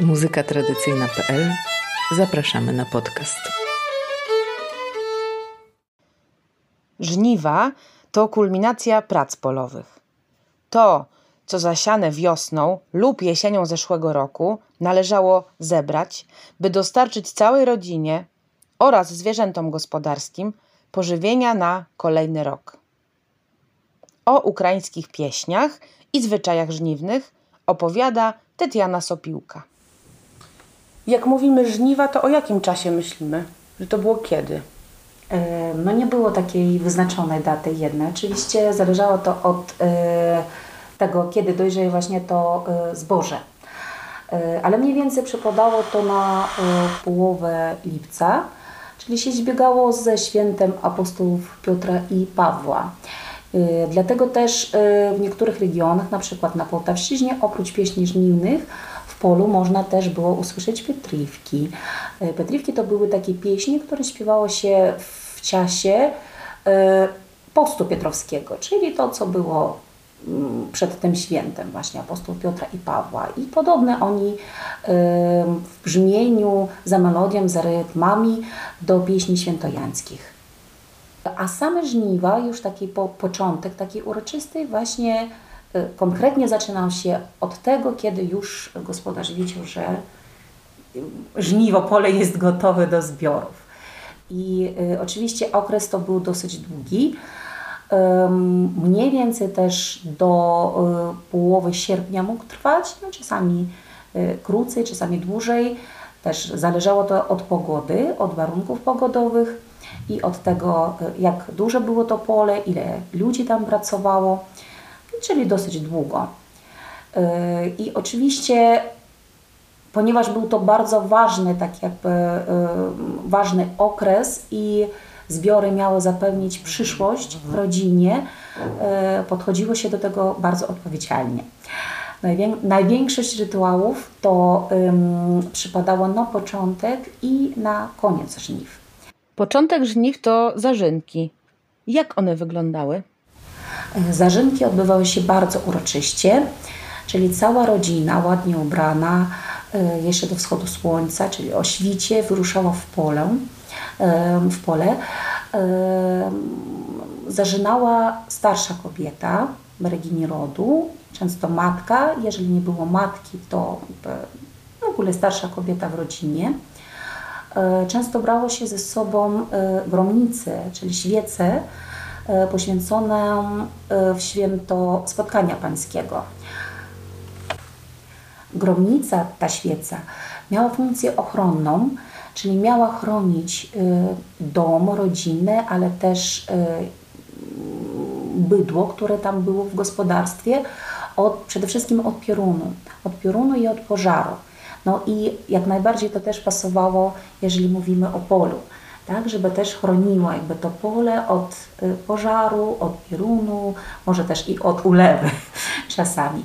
Muzyka tradycyjna.pl Zapraszamy na podcast. Żniwa to kulminacja prac polowych. To, co zasiane wiosną lub jesienią zeszłego roku, należało zebrać, by dostarczyć całej rodzinie oraz zwierzętom gospodarskim pożywienia na kolejny rok. O ukraińskich pieśniach i zwyczajach żniwnych opowiada Tetiana Sopiłka. Jak mówimy żniwa, to o jakim czasie myślimy? Że to było kiedy? E, no nie było takiej wyznaczonej daty jednej. Oczywiście zależało to od e, tego, kiedy dojrzeje właśnie to e, zboże. Ale mniej więcej przypadało to na połowę lipca, czyli się zbiegało ze świętem apostołów Piotra i Pawła. Dlatego też w niektórych regionach, na przykład na Poltawszczyźnie, oprócz pieśni żniwnych, polu można też było usłyszeć Petriwki. E, Petriwki to były takie pieśni, które śpiewało się w czasie e, postu piotrowskiego, czyli to, co było mm, przed tym świętem właśnie apostołów Piotra i Pawła. I podobne oni e, w brzmieniu, za melodią, za rytmami do pieśni świętojańskich. A same żniwa, już taki po, początek, taki uroczysty, właśnie konkretnie zaczynał się od tego, kiedy już gospodarz widział, że żniwo, pole jest gotowe do zbiorów. I y, oczywiście okres to był dosyć długi. Mniej więcej też do y, połowy sierpnia mógł trwać, no czasami krócej, czasami dłużej. Też zależało to od pogody, od warunków pogodowych i od tego, jak duże było to pole, ile ludzi tam pracowało czyli dosyć długo. Y, I oczywiście, ponieważ był to bardzo ważny, tak jakby y, ważny okres i zbiory miały zapewnić przyszłość w rodzinie, y, podchodziło się do tego bardzo odpowiedzialnie. Największość rytuałów to przypadało na początek i na koniec żniw. Początek żniw to zarzynki. Jak one wyglądały? Zarzynki odbywały się bardzo uroczyście, czyli cała rodzina ładnie ubrana, e, jeszcze do wschodu słońca, czyli o świcie, wyruszała w pole. E, w pole. E, zażynała starsza kobieta, Regini rodu, często matka. Jeżeli nie było matki, to w ogóle starsza kobieta w rodzinie. Często brało się ze sobą gromnice, czyli świece, E, poświęcone e, w święto spotkania pańskiego. Gromnica, ta świeca, miała funkcję ochronną, czyli miała chronić e, dom, rodzinę, ale też bydło, które tam było w gospodarstwie, od, przede wszystkim od piorunu, od piorunu i od pożaru. No i jak najbardziej to też pasowało, jeżeli mówimy o polu tak, żeby też chroniło jakby to pole od y, pożaru, od pierunu, może też i od ulewy czasami.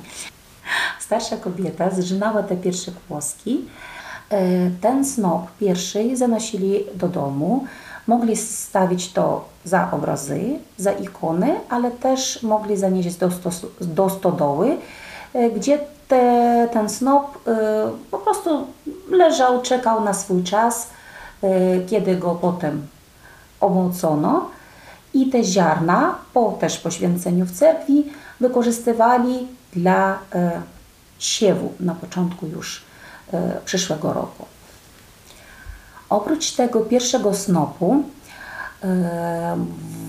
Starsza kobieta zżynała te pierwsze kłoski. Y, ten snop pierwszy zanosili do domu. Mogli stawić to za obrazy, za ikony, ale też mogli zanieść do, do stodoły, y, gdzie te, ten snop po prostu leżał, czekał na swój czas E, kiedy go potem omłocono i te ziarna po też poświęceniu w cerkwi wykorzystywali dla e, siewu na początku już e, przyszłego roku. Oprócz tego pierwszego snopu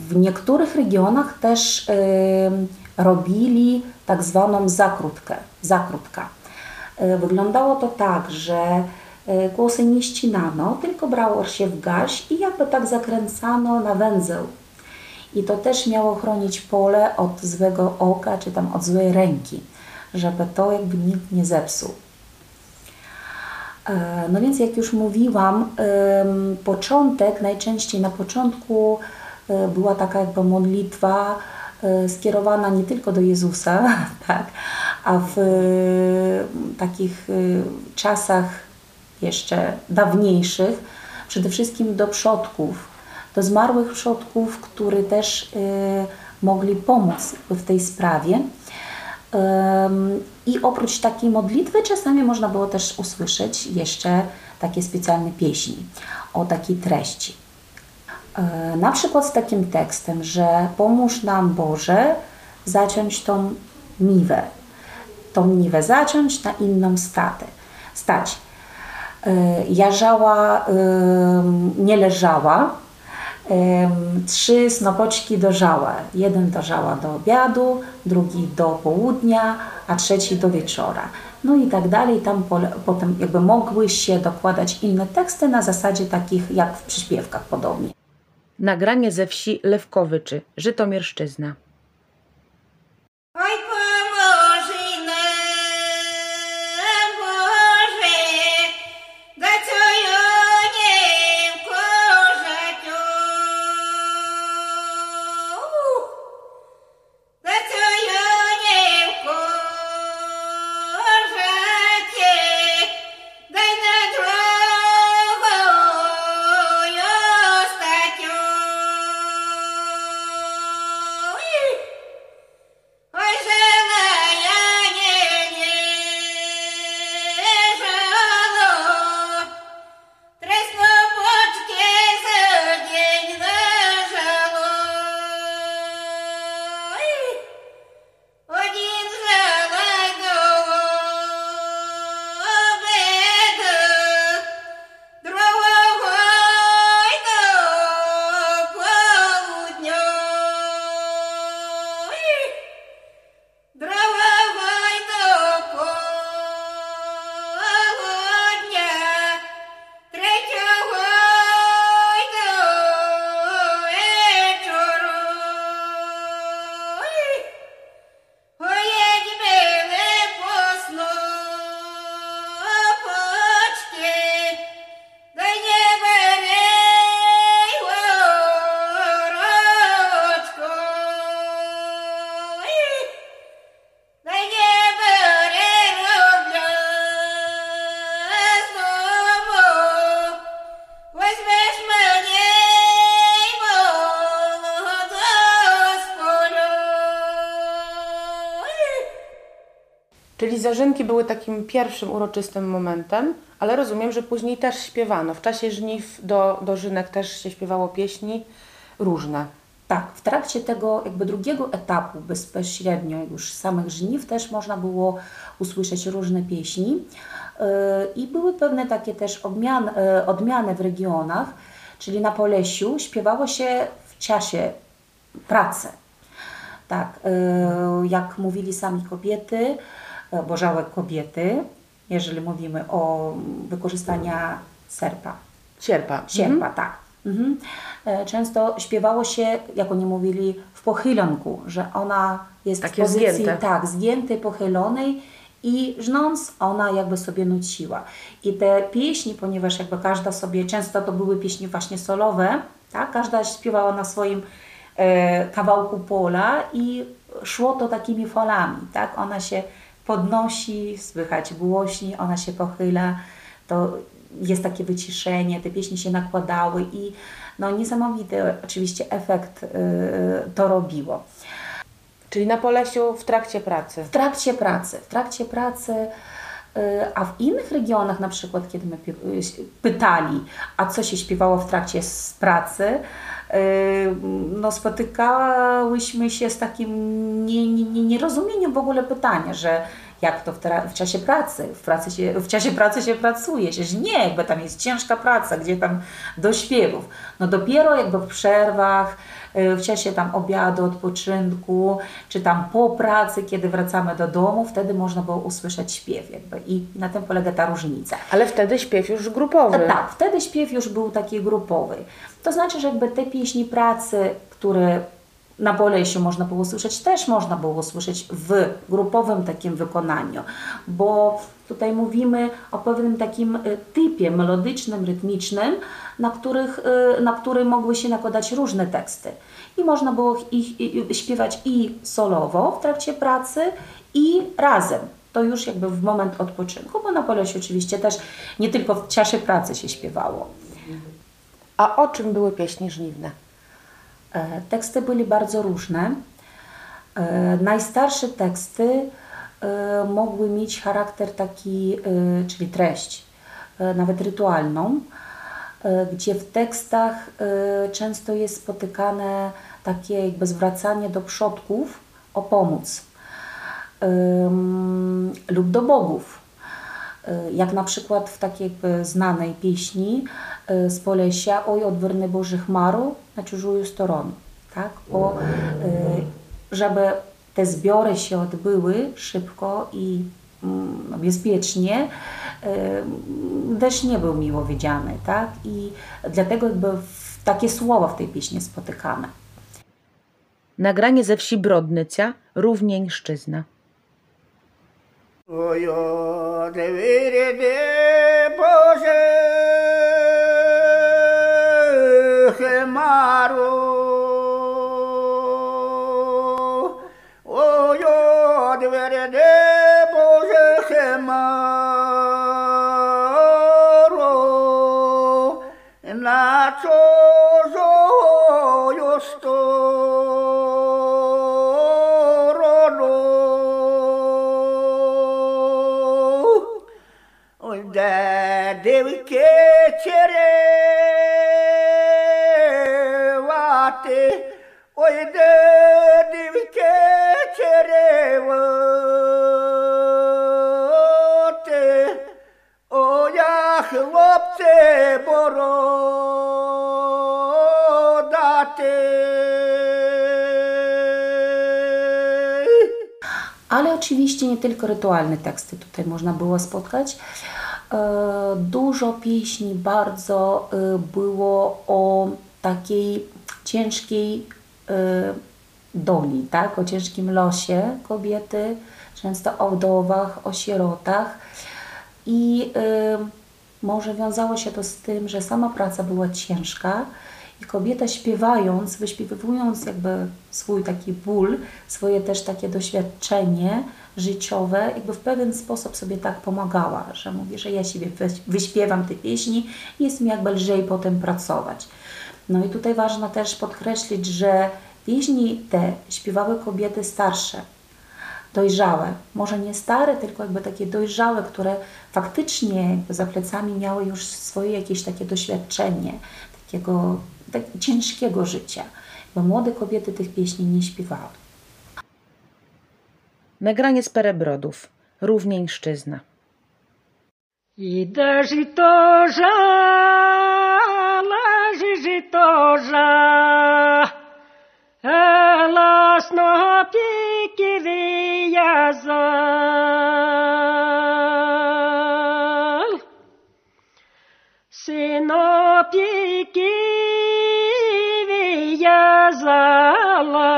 w niektórych regionach też robili tak zwaną zakrutkę. zakrutka. Wyglądało to tak, że E, głosy nie ścinano, tylko brało się w garść i jakby tak zakręcano na węzeł. I to też miało chronić pole od złego oka, czy tam od złej ręki, żeby to jakby nikt nie zepsuł. E, no więc jak już mówiłam, początek, najczęściej na początku e, była taka jakby modlitwa skierowana nie tylko do Jezusa, tak, a w takich czasach jeszcze dawniejszych, przede wszystkim do przodków, do zmarłych przodków, którzy też y, mogli pomóc w tej sprawie. I oprócz takiej modlitwy czasami można było też usłyszeć jeszcze takie specjalne pieśni o takiej treści. E, na przykład z takim tekstem, że pomóż nam Boże zaciąć tą niwę, tą niwę zaciąć na inną statę, stać. E, Jarzała nie leżała, trzy snopoczki dożała. Jeden dożała do obiadu, drugi do południa, a trzeci do wieczora. No i tak dalej. Tam potem jakby mogły się dokładać inne teksty na zasadzie takich jak w przyśpiewkach podobnie. Nagranie ze wsi Lewkowyczy, Żytomierszczyzna. Zarzynki były takim pierwszym uroczystym momentem, ale rozumiem, że później też śpiewano. W czasie żniw do, do żynek też się śpiewało pieśni różne. Tak, w trakcie tego jakby drugiego etapu bezpośrednio już samych żniw też można było usłyszeć różne pieśni yy, i były pewne takie też odmian, yy, odmiany w regionach, czyli na Polesiu śpiewało się w czasie pracy. Tak, yy, jak mówili sami kobiety, bożałek kobiety, jeżeli mówimy o wykorzystania serpa. Sierpa. Sierpa, mhm. tak. Mhm. E, często śpiewało się, jak oni mówili, w pochylanku, że ona jest Takie w pozycji zgięte. tak, zgiętej, pochylonej i żnąc, ona jakby sobie nuciła. I te pieśni, ponieważ jakby każda sobie, często to były pieśni właśnie solowe, tak? każda śpiewała na swoim e, kawałku pola i szło to takimi falami, tak? Ona się podnosi, słychać głośniej, ona się pochyla, to jest takie wyciszenie, te pieśni się nakładały i no niesamowity oczywiście efekt yy, to robiło. Czyli na Polesiu w trakcie pracy? W trakcie pracy, w trakcie pracy, yy, a w innych regionach na przykład, kiedy my pytali, a co się śpiewało w trakcie pracy, no spotykałyśmy się z takim nierozumieniem w ogóle pytania, że jak to w, w, czasie pracy, w, pracy się, w czasie pracy się pracuje, że nie, jakby tam jest ciężka praca, gdzie tam do śpiewów. No dopiero jakby w przerwach, w czasie tam obiadu, odpoczynku, czy tam po pracy, kiedy wracamy do domu, wtedy można było usłyszeć śpiew jakby i na tym polega ta różnica. Ale wtedy śpiew już grupowy. Tak, wtedy śpiew już był taki grupowy. To znaczy, że jakby te pieśni pracy, które na Bolesiu można było słyszeć, też można było słyszeć w grupowym takim wykonaniu, bo tutaj mówimy o pewnym takim y, typie melodycznym, rytmicznym, na, których, y, na który mogły się nakładać różne teksty. I można było ich śpiewać i solowo w trakcie pracy, i razem. To już jakby w moment odpoczynku, bo na Polesiu oczywiście też nie tylko w czasie pracy się śpiewało. A o czym były pieśni żniwne? E, teksty były bardzo różne. E, najstarsze teksty mogły mieć charakter taki, czyli treść, nawet rytualną, gdzie w tekstach często jest spotykane takie jakby zwracanie do przodków o pomoc lub do bogów. Jak na przykład w takiej znanej pieśni z Polesia Oj odwrny Boży chmaru na czużują stronę, tak? Bo y, żeby te zbiory się odbyły szybko i mm, bezpiecznie, y, też nie był miło widziany, tak? I dlatego jakby takie słowa w tej pieśni spotykamy. Nagranie ze wsi Brodnycia, Równieńszczyzna. O ja, de, Ale oczywiście nie tylko rytualne teksty tutaj można było spotkać. E, dużo pieśni bardzo e, było o takiej ciężkiej doli, tak? o ciężkim losie kobiety, często o wdowach, o sierotach. I może wiązało się to z tym, że sama praca była ciężka i kobieta śpiewając, wyśpiewując jakby swój taki ból, swoje też takie doświadczenie, życiowe, jakby w pewien sposób sobie tak pomagała, że mówi, że ja siebie wyśpiewam te pieśni i jest mi jakby lżej potem pracować. No i tutaj ważno też podkreślić, że pieśni te śpiewały kobiety starsze, dojrzałe, może nie stare, tylko jakby takie dojrzałe, które faktycznie jakby za plecami miały już swoje jakieś takie doświadczenie, takiego tak, ciężkiego życia, bo młode kobiety tych pieśni nie śpiewały. Nagranie z Perebrodów. Równieńszczyzna. Idę żytorza, leży тоже. Еласно піківі язал. Сино піківі язала.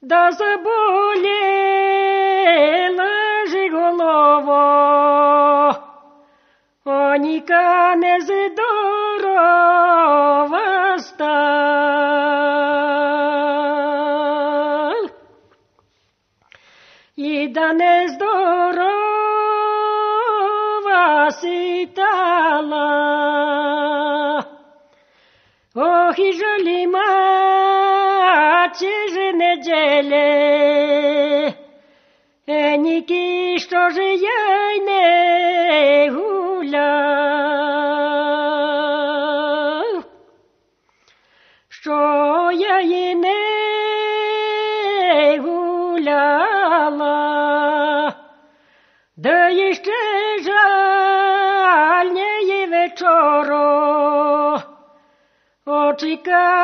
Да заболела ж голова. Оніка нездорова стал. І да нездорова ситала, Ох, і жалі маті же неделе, Ніки, що ж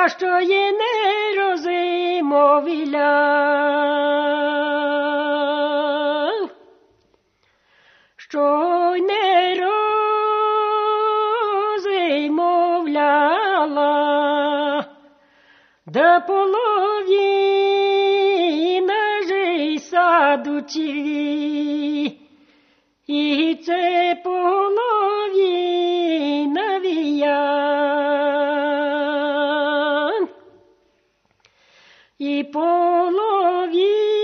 що є не розимовіля, що не розимовляла, да половина же й садучі, і це половина віян, половина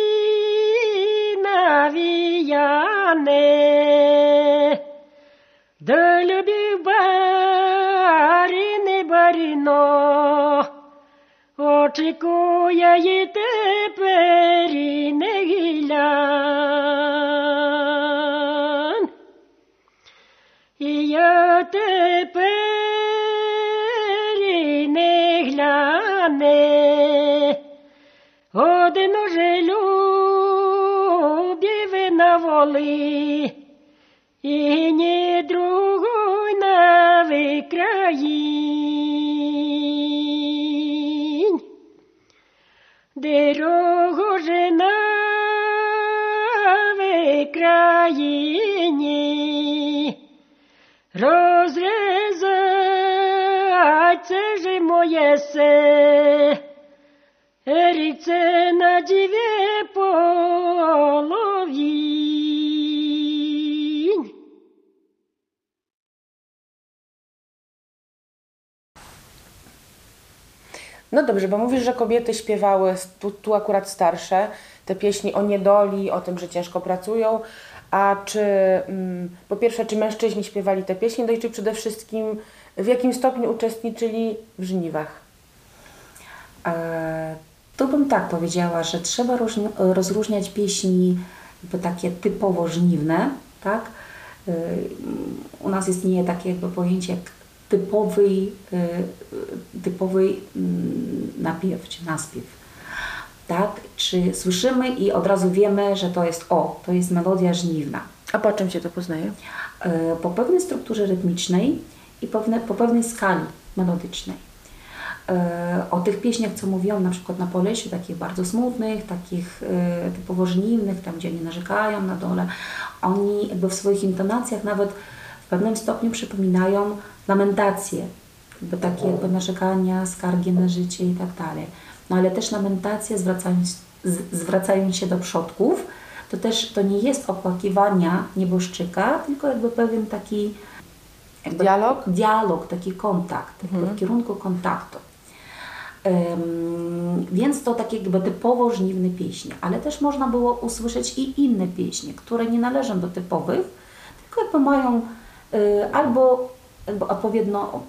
віяне, да любив барини барино, очікує й тепер і не гілян. І я тепер і не гляне, доли, і ні другої нави країнь, де рогу же нави країні, розрізаться моє се, Ріце на діве поло, No dobrze, bo mówisz, że kobiety śpiewały, tu, tu akurat starsze, te pieśni o niedoli, o tym, że ciężko pracują. A czy mm, po pierwsze, czy mężczyźni śpiewali te pieśni, no i czy przede wszystkim w jakim stopniu uczestniczyli w żniwach? E, Tu bym tak powiedziała, że trzeba różni- rozróżniać pieśni takie typowo żniwne, tak? E, U nas istnieje takie jakby pojęcie jak typowy, e, typowy mm, napiew czy naspiew. Tak? Czy słyszymy i od razu wiemy, że to jest o, to jest melodia żniwna. A po czym się to poznaje? E, po pewnej strukturze rytmicznej i pewne, po pewnej skali melodycznej. E, O tych pieśniach, co mówiłam, na przykład na Polesiu, takich bardzo smutnych, takich typowo żniwnych, tam gdzie oni narzekają na dole, oni jakby w swoich intonacjach nawet w pewnym stopniu przypominają lamentacje, jakby takie jakby narzekania, skargi na życie i tak dalej. No ale też lamentacje zwracają, z- zwracają się do przodków, to też to nie jest opłakiwania nieboszczyka, tylko jakby pewien taki jakby Dialog? dialog, taki kontakt, jakby w kierunku kontaktu. Em, więc to takie jakby typowo żniwne pieśni, ale też można było usłyszeć i inne pieśni, które nie należą do typowych, tylko jakby mają y, albo jakby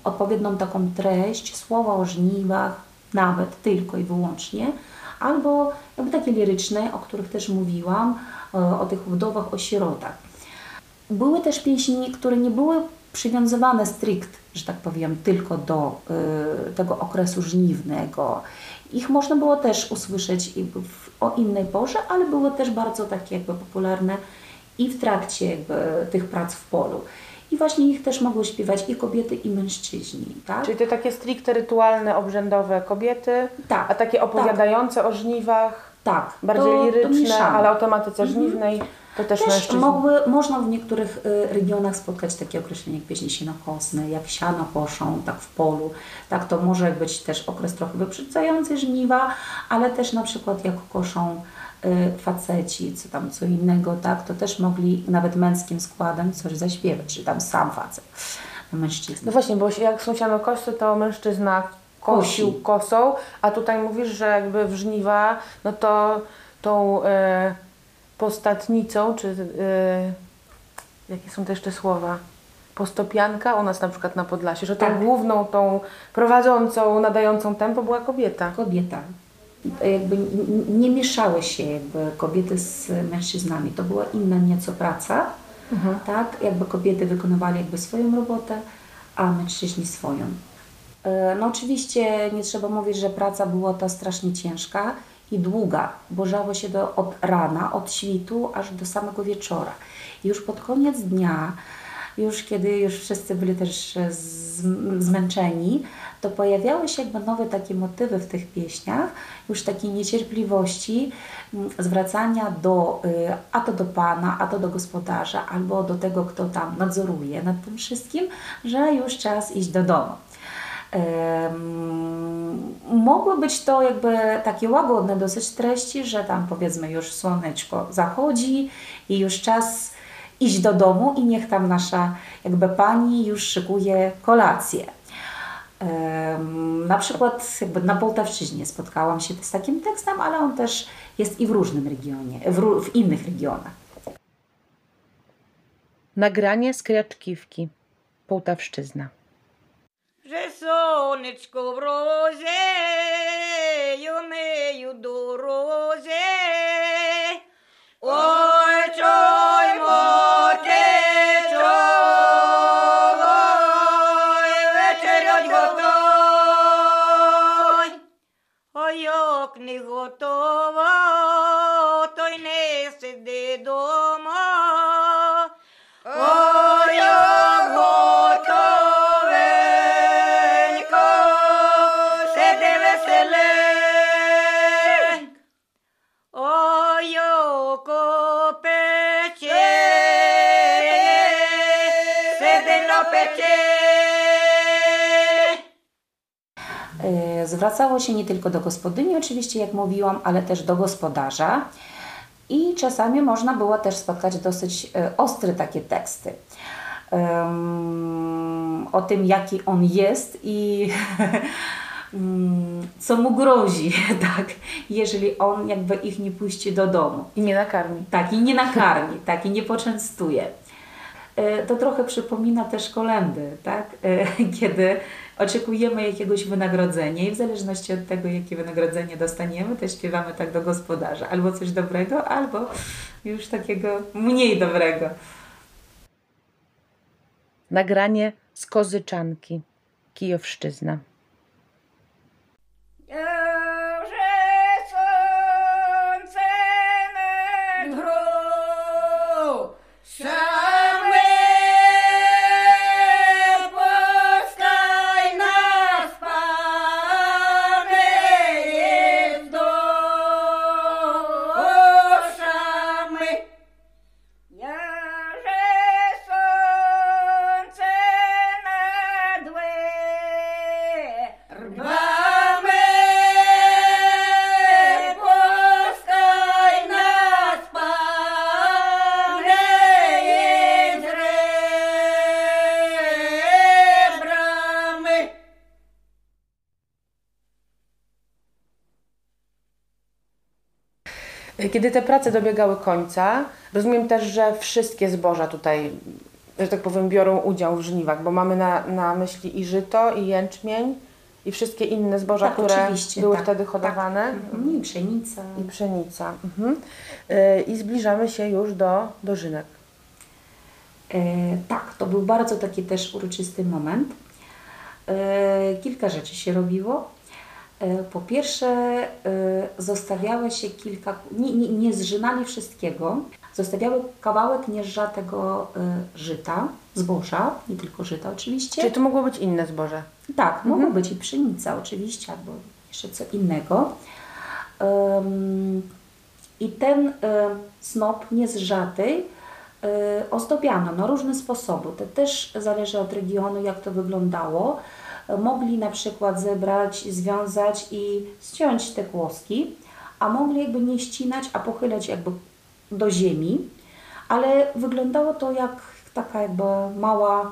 odpowiednią taką treść, słowa o żniwach, nawet tylko i wyłącznie, albo jakby takie liryczne, o których też mówiłam, y, o tych wdowach, o sierotach. Były też pieśni, które nie były przywiązywane strict, że tak powiem, tylko do y, tego okresu żniwnego. Ich można było też usłyszeć w, o innej porze, ale były też bardzo takie jakby popularne i w trakcie jakby tych prac w polu. I właśnie ich też mogły śpiewać i kobiety, i mężczyźni. Tak? Czyli te takie stricte rytualne, obrzędowe kobiety, Tak, a takie opowiadające o żniwach, tak, bardziej to- to liryczne, mieszamy. ale o tematyce żniwnej, to też, Też mogły, można w niektórych y, regionach spotkać takie określenie jak pieśni sianokosne, jak siano koszą, tak w polu. Tak to może być też okres trochę wyprzedzający żniwa, ale też na przykład jak koszą faceci, czy tam co innego, tak, to też mogli nawet męskim składem coś zaśpiewać, czy tam sam facet, mężczyzna. No właśnie, bo jak są sianokosy, to mężczyzna kosił Kosi. kosą, a tutaj mówisz, że jakby w żniwa, no to tą e, postatnicą, czy e, jakie są te jeszcze słowa? Postopianka, u nas na przykład na Podlasiu, że tą Tak. główną, tą prowadzącą, nadającą tempo była kobieta. kobieta. Jakby nie mieszały się jakby kobiety z mężczyznami. To była inna nieco praca, tak? Jakby kobiety wykonywali jakby swoją robotę, a mężczyźni swoją. E, No oczywiście nie trzeba mówić, że praca była ta strasznie ciężka i długa, bo żało się do, od rana, od świtu aż do samego wieczora. I już pod koniec dnia, już kiedy już wszyscy byli też z- zmęczeni, to pojawiały się jakby nowe takie motywy w tych pieśniach, już takiej niecierpliwości, zwracania do, y, a to do Pana, a to do gospodarza, albo do tego, kto tam nadzoruje nad tym wszystkim, że już czas iść do domu. Mogły być to jakby takie łagodne dosyć treści, że tam powiedzmy już słoneczko zachodzi i już czas iść do domu i niech tam nasza jakby pani już szykuje kolację. Na przykład jakby na Poltawczyźnie spotkałam się z takim tekstem, ale on też jest i w różnym regionie, w, w innych regionach. Nagranie z Kraczkiwki, Połtawszczyzna. Że słoneczko w rozie, jomyju do rozie, oj, Zwracało się nie tylko do gospodyni, oczywiście, jak mówiłam, ale też do gospodarza. I czasami można było też spotkać dosyć e, ostre takie teksty. Em, o tym, jaki on jest i co mu grozi, tak, jeżeli on jakby ich nie puści do domu. I nie nakarmi. Tak, i nie nakarmi, tak, i nie poczęstuje. E, To trochę przypomina też kolendy, tak? E, Kiedy oczekujemy jakiegoś wynagrodzenia i w zależności od tego, jakie wynagrodzenie dostaniemy, to śpiewamy tak do gospodarza. Albo coś dobrego, albo już takiego mniej dobrego. Nagranie z Kozyczanki, Kijowszczyzna. Kiedy te prace dobiegały końca, rozumiem też, że wszystkie zboża tutaj, że tak powiem, biorą udział w żniwach, bo mamy na, na myśli i żyto, i jęczmień, i wszystkie inne zboża, Tak, które były tak, wtedy tak. hodowane. Mhm, I pszenica. I pszenica. Mhm. Y, I zbliżamy się już do dożynek. E, tak, to był bardzo taki też uroczysty moment. E, kilka rzeczy się robiło. E, po pierwsze, e, zostawiało się kilka, nie, nie, nie zżynali wszystkiego, zostawiały kawałek nieżatego e, żyta, zboża, nie tylko żyta oczywiście. Czyli to mogło być inne zboże. Tak, mogło być i pszenica oczywiście, albo jeszcze co innego. I ten snop niezrzaty ozdobiano na różne sposoby. To też zależy od regionu, jak to wyglądało. Mogli na przykład zebrać, związać i ściąć te kłoski, a mogli jakby nie ścinać, a pochylać jakby do ziemi, ale wyglądało to jak taka jakby mała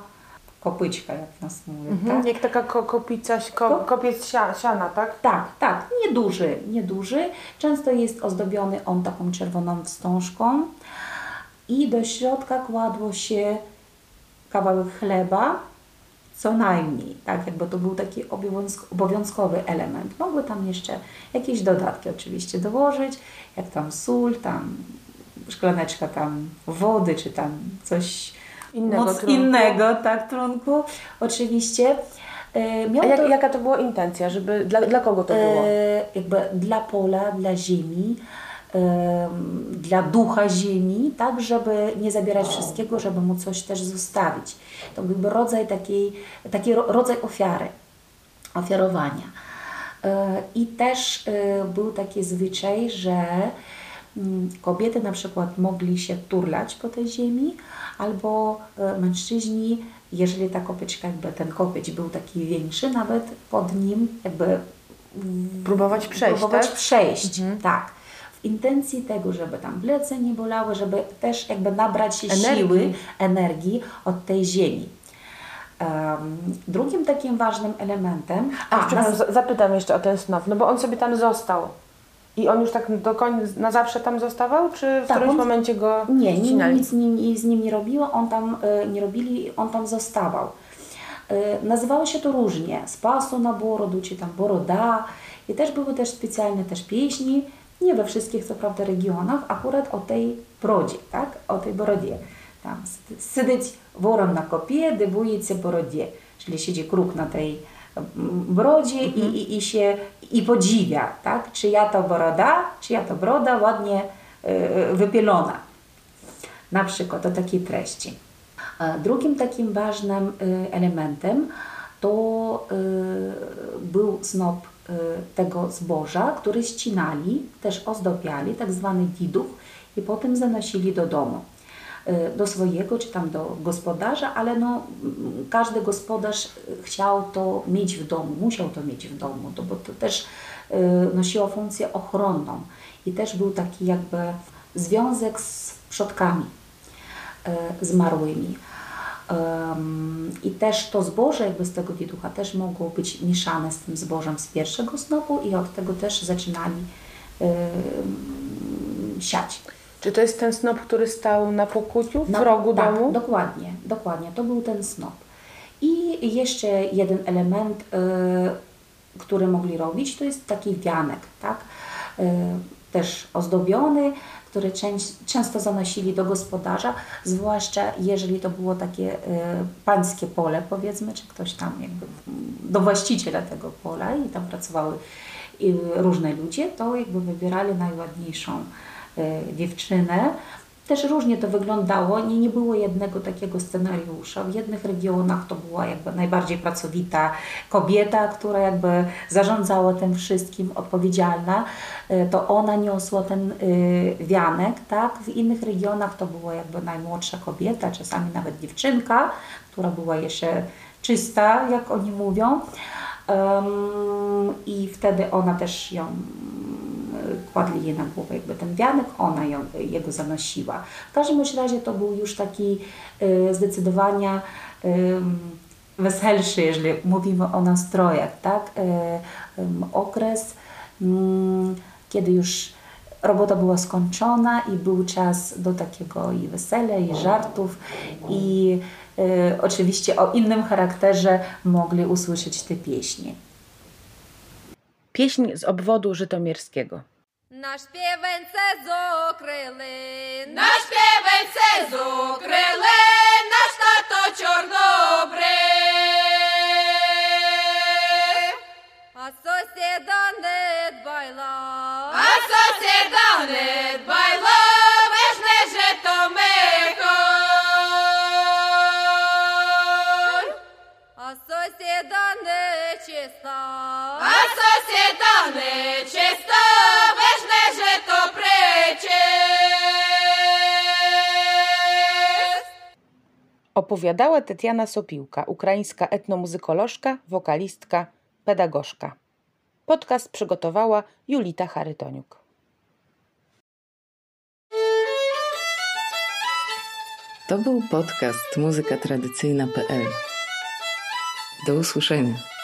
kopyczka, jak nas mówi, Mhm. tak? Jak taka ko kopica, ko Ko- kopiec sia siana, tak? Tak, tak, nieduży, nieduży. Często jest ozdobiony on taką czerwoną wstążką i do środka kładło się kawałek chleba, co najmniej, tak, jakby to był taki obowiązk- obowiązkowy element. Mogły tam jeszcze jakieś dodatki oczywiście dołożyć, jak tam sól, tam szklaneczka tam wody, czy tam coś Innego moc trunku. innego, tak, trunku, oczywiście. E, A Miało jak, to, jaka to była intencja? Żeby, dla, dla kogo to było? E, jakby dla pola, dla ziemi, em, dla ducha ziemi, tak, żeby nie zabierać wszystkiego, żeby mu coś też zostawić. To byłby rodzaj takiej, taki ro- rodzaj ofiary, ofiarowania. E, I też e, był taki zwyczaj, że mm, kobiety na przykład mogli się turlać po tej ziemi, albo e, mężczyźni, jeżeli ta kopyczka, jakby ten kopieć był taki większy, nawet pod nim jakby Próbować przejść, próbować tak? przejść, tak. Intencji tego, żeby tam plecy nie bolały, żeby też jakby nabrać Energii. siły, energii od tej ziemi. Em, drugim takim ważnym elementem, A, a, nas- za- zapytam jeszcze o ten snop, no bo on sobie tam został. I on już tak do końca, na zawsze tam zostawał, czy w Tak, którymś on- momencie go Nie, nie ścinali? nic z nim, nie robiło, on tam e, nie robili, on tam zostawał. E, nazywało się to różnie, z pasu na borodu, czy tam boroda i też były też specjalne też pieśni, nie we wszystkich co prawda regionach, akurat o tej brodzie, tak, o tej borodzie. Tam siedzieć worem na kopie, dybujecie borodzie, czyli siedzi kruk na tej mm, brodzie i, i, i się i podziwia, tak? Czyja to broda, czyja to broda ładnie y, wypielona. Na przykład o takiej treści. Drugim takim ważnym y, elementem to y, był snop y, tego zboża, który ścinali, też ozdobiali, tak zwany diduch i potem zanosili do domu. Y, Do swojego czy tam do gospodarza, ale no, mm, każdy gospodarz y, chciał to mieć w domu, musiał to mieć w domu, to, bo to też y, nosiło funkcję ochronną i też był taki jakby związek z przodkami y, zmarłymi. I też to zboże jakby z tego wieducha też mogło być mieszane z tym zbożem z pierwszego snopu i od tego też zaczynali siać. Czy to jest ten snop, który stał na pokuciu w rogu tak, domu? Dokładnie, dokładnie. To był ten snop. I jeszcze jeden element, y, który mogli robić, to jest taki wianek, tak? Y, też ozdobiony, część, często zanosili do gospodarza, zwłaszcza jeżeli to było takie y, pańskie pole, powiedzmy, czy ktoś tam jakby mm, do właściciela tego pola i tam pracowały y, różne ludzie, to jakby wybierali najładniejszą y, dziewczynę. Też różnie to wyglądało, nie, nie było jednego takiego scenariusza. W jednych regionach to była jakby najbardziej pracowita kobieta, która jakby zarządzała tym wszystkim, odpowiedzialna. Y, To ona niosła ten y, wianek, tak? W innych regionach to była jakby najmłodsza kobieta, czasami nawet dziewczynka, która była jeszcze czysta, jak oni mówią. Ym, I wtedy ona też ją kładli jej na głowę jakby ten wianek, ona ją, jego zanosiła. W każdym razie to był już taki y, zdecydowanie ym, weselszy, jeżeli mówimy o nastrojach, tak? Y, okres, ym, kiedy już robota była skończona i był czas do takiego i wesela, i żartów, i y, oczywiście o innym charakterze mogli usłyszeć te pieśni. Pieśń z obwodu żytomierskiego. Наш півенце зокрили, наш співенце зокрили, Opowiadała Tetiana Sopiłka, ukraińska etnomuzykolożka, wokalistka, pedagogzka. Podcast przygotowała Julita Charytoniuk. To był podcast muzykatradycyjna.pl. Do usłyszenia.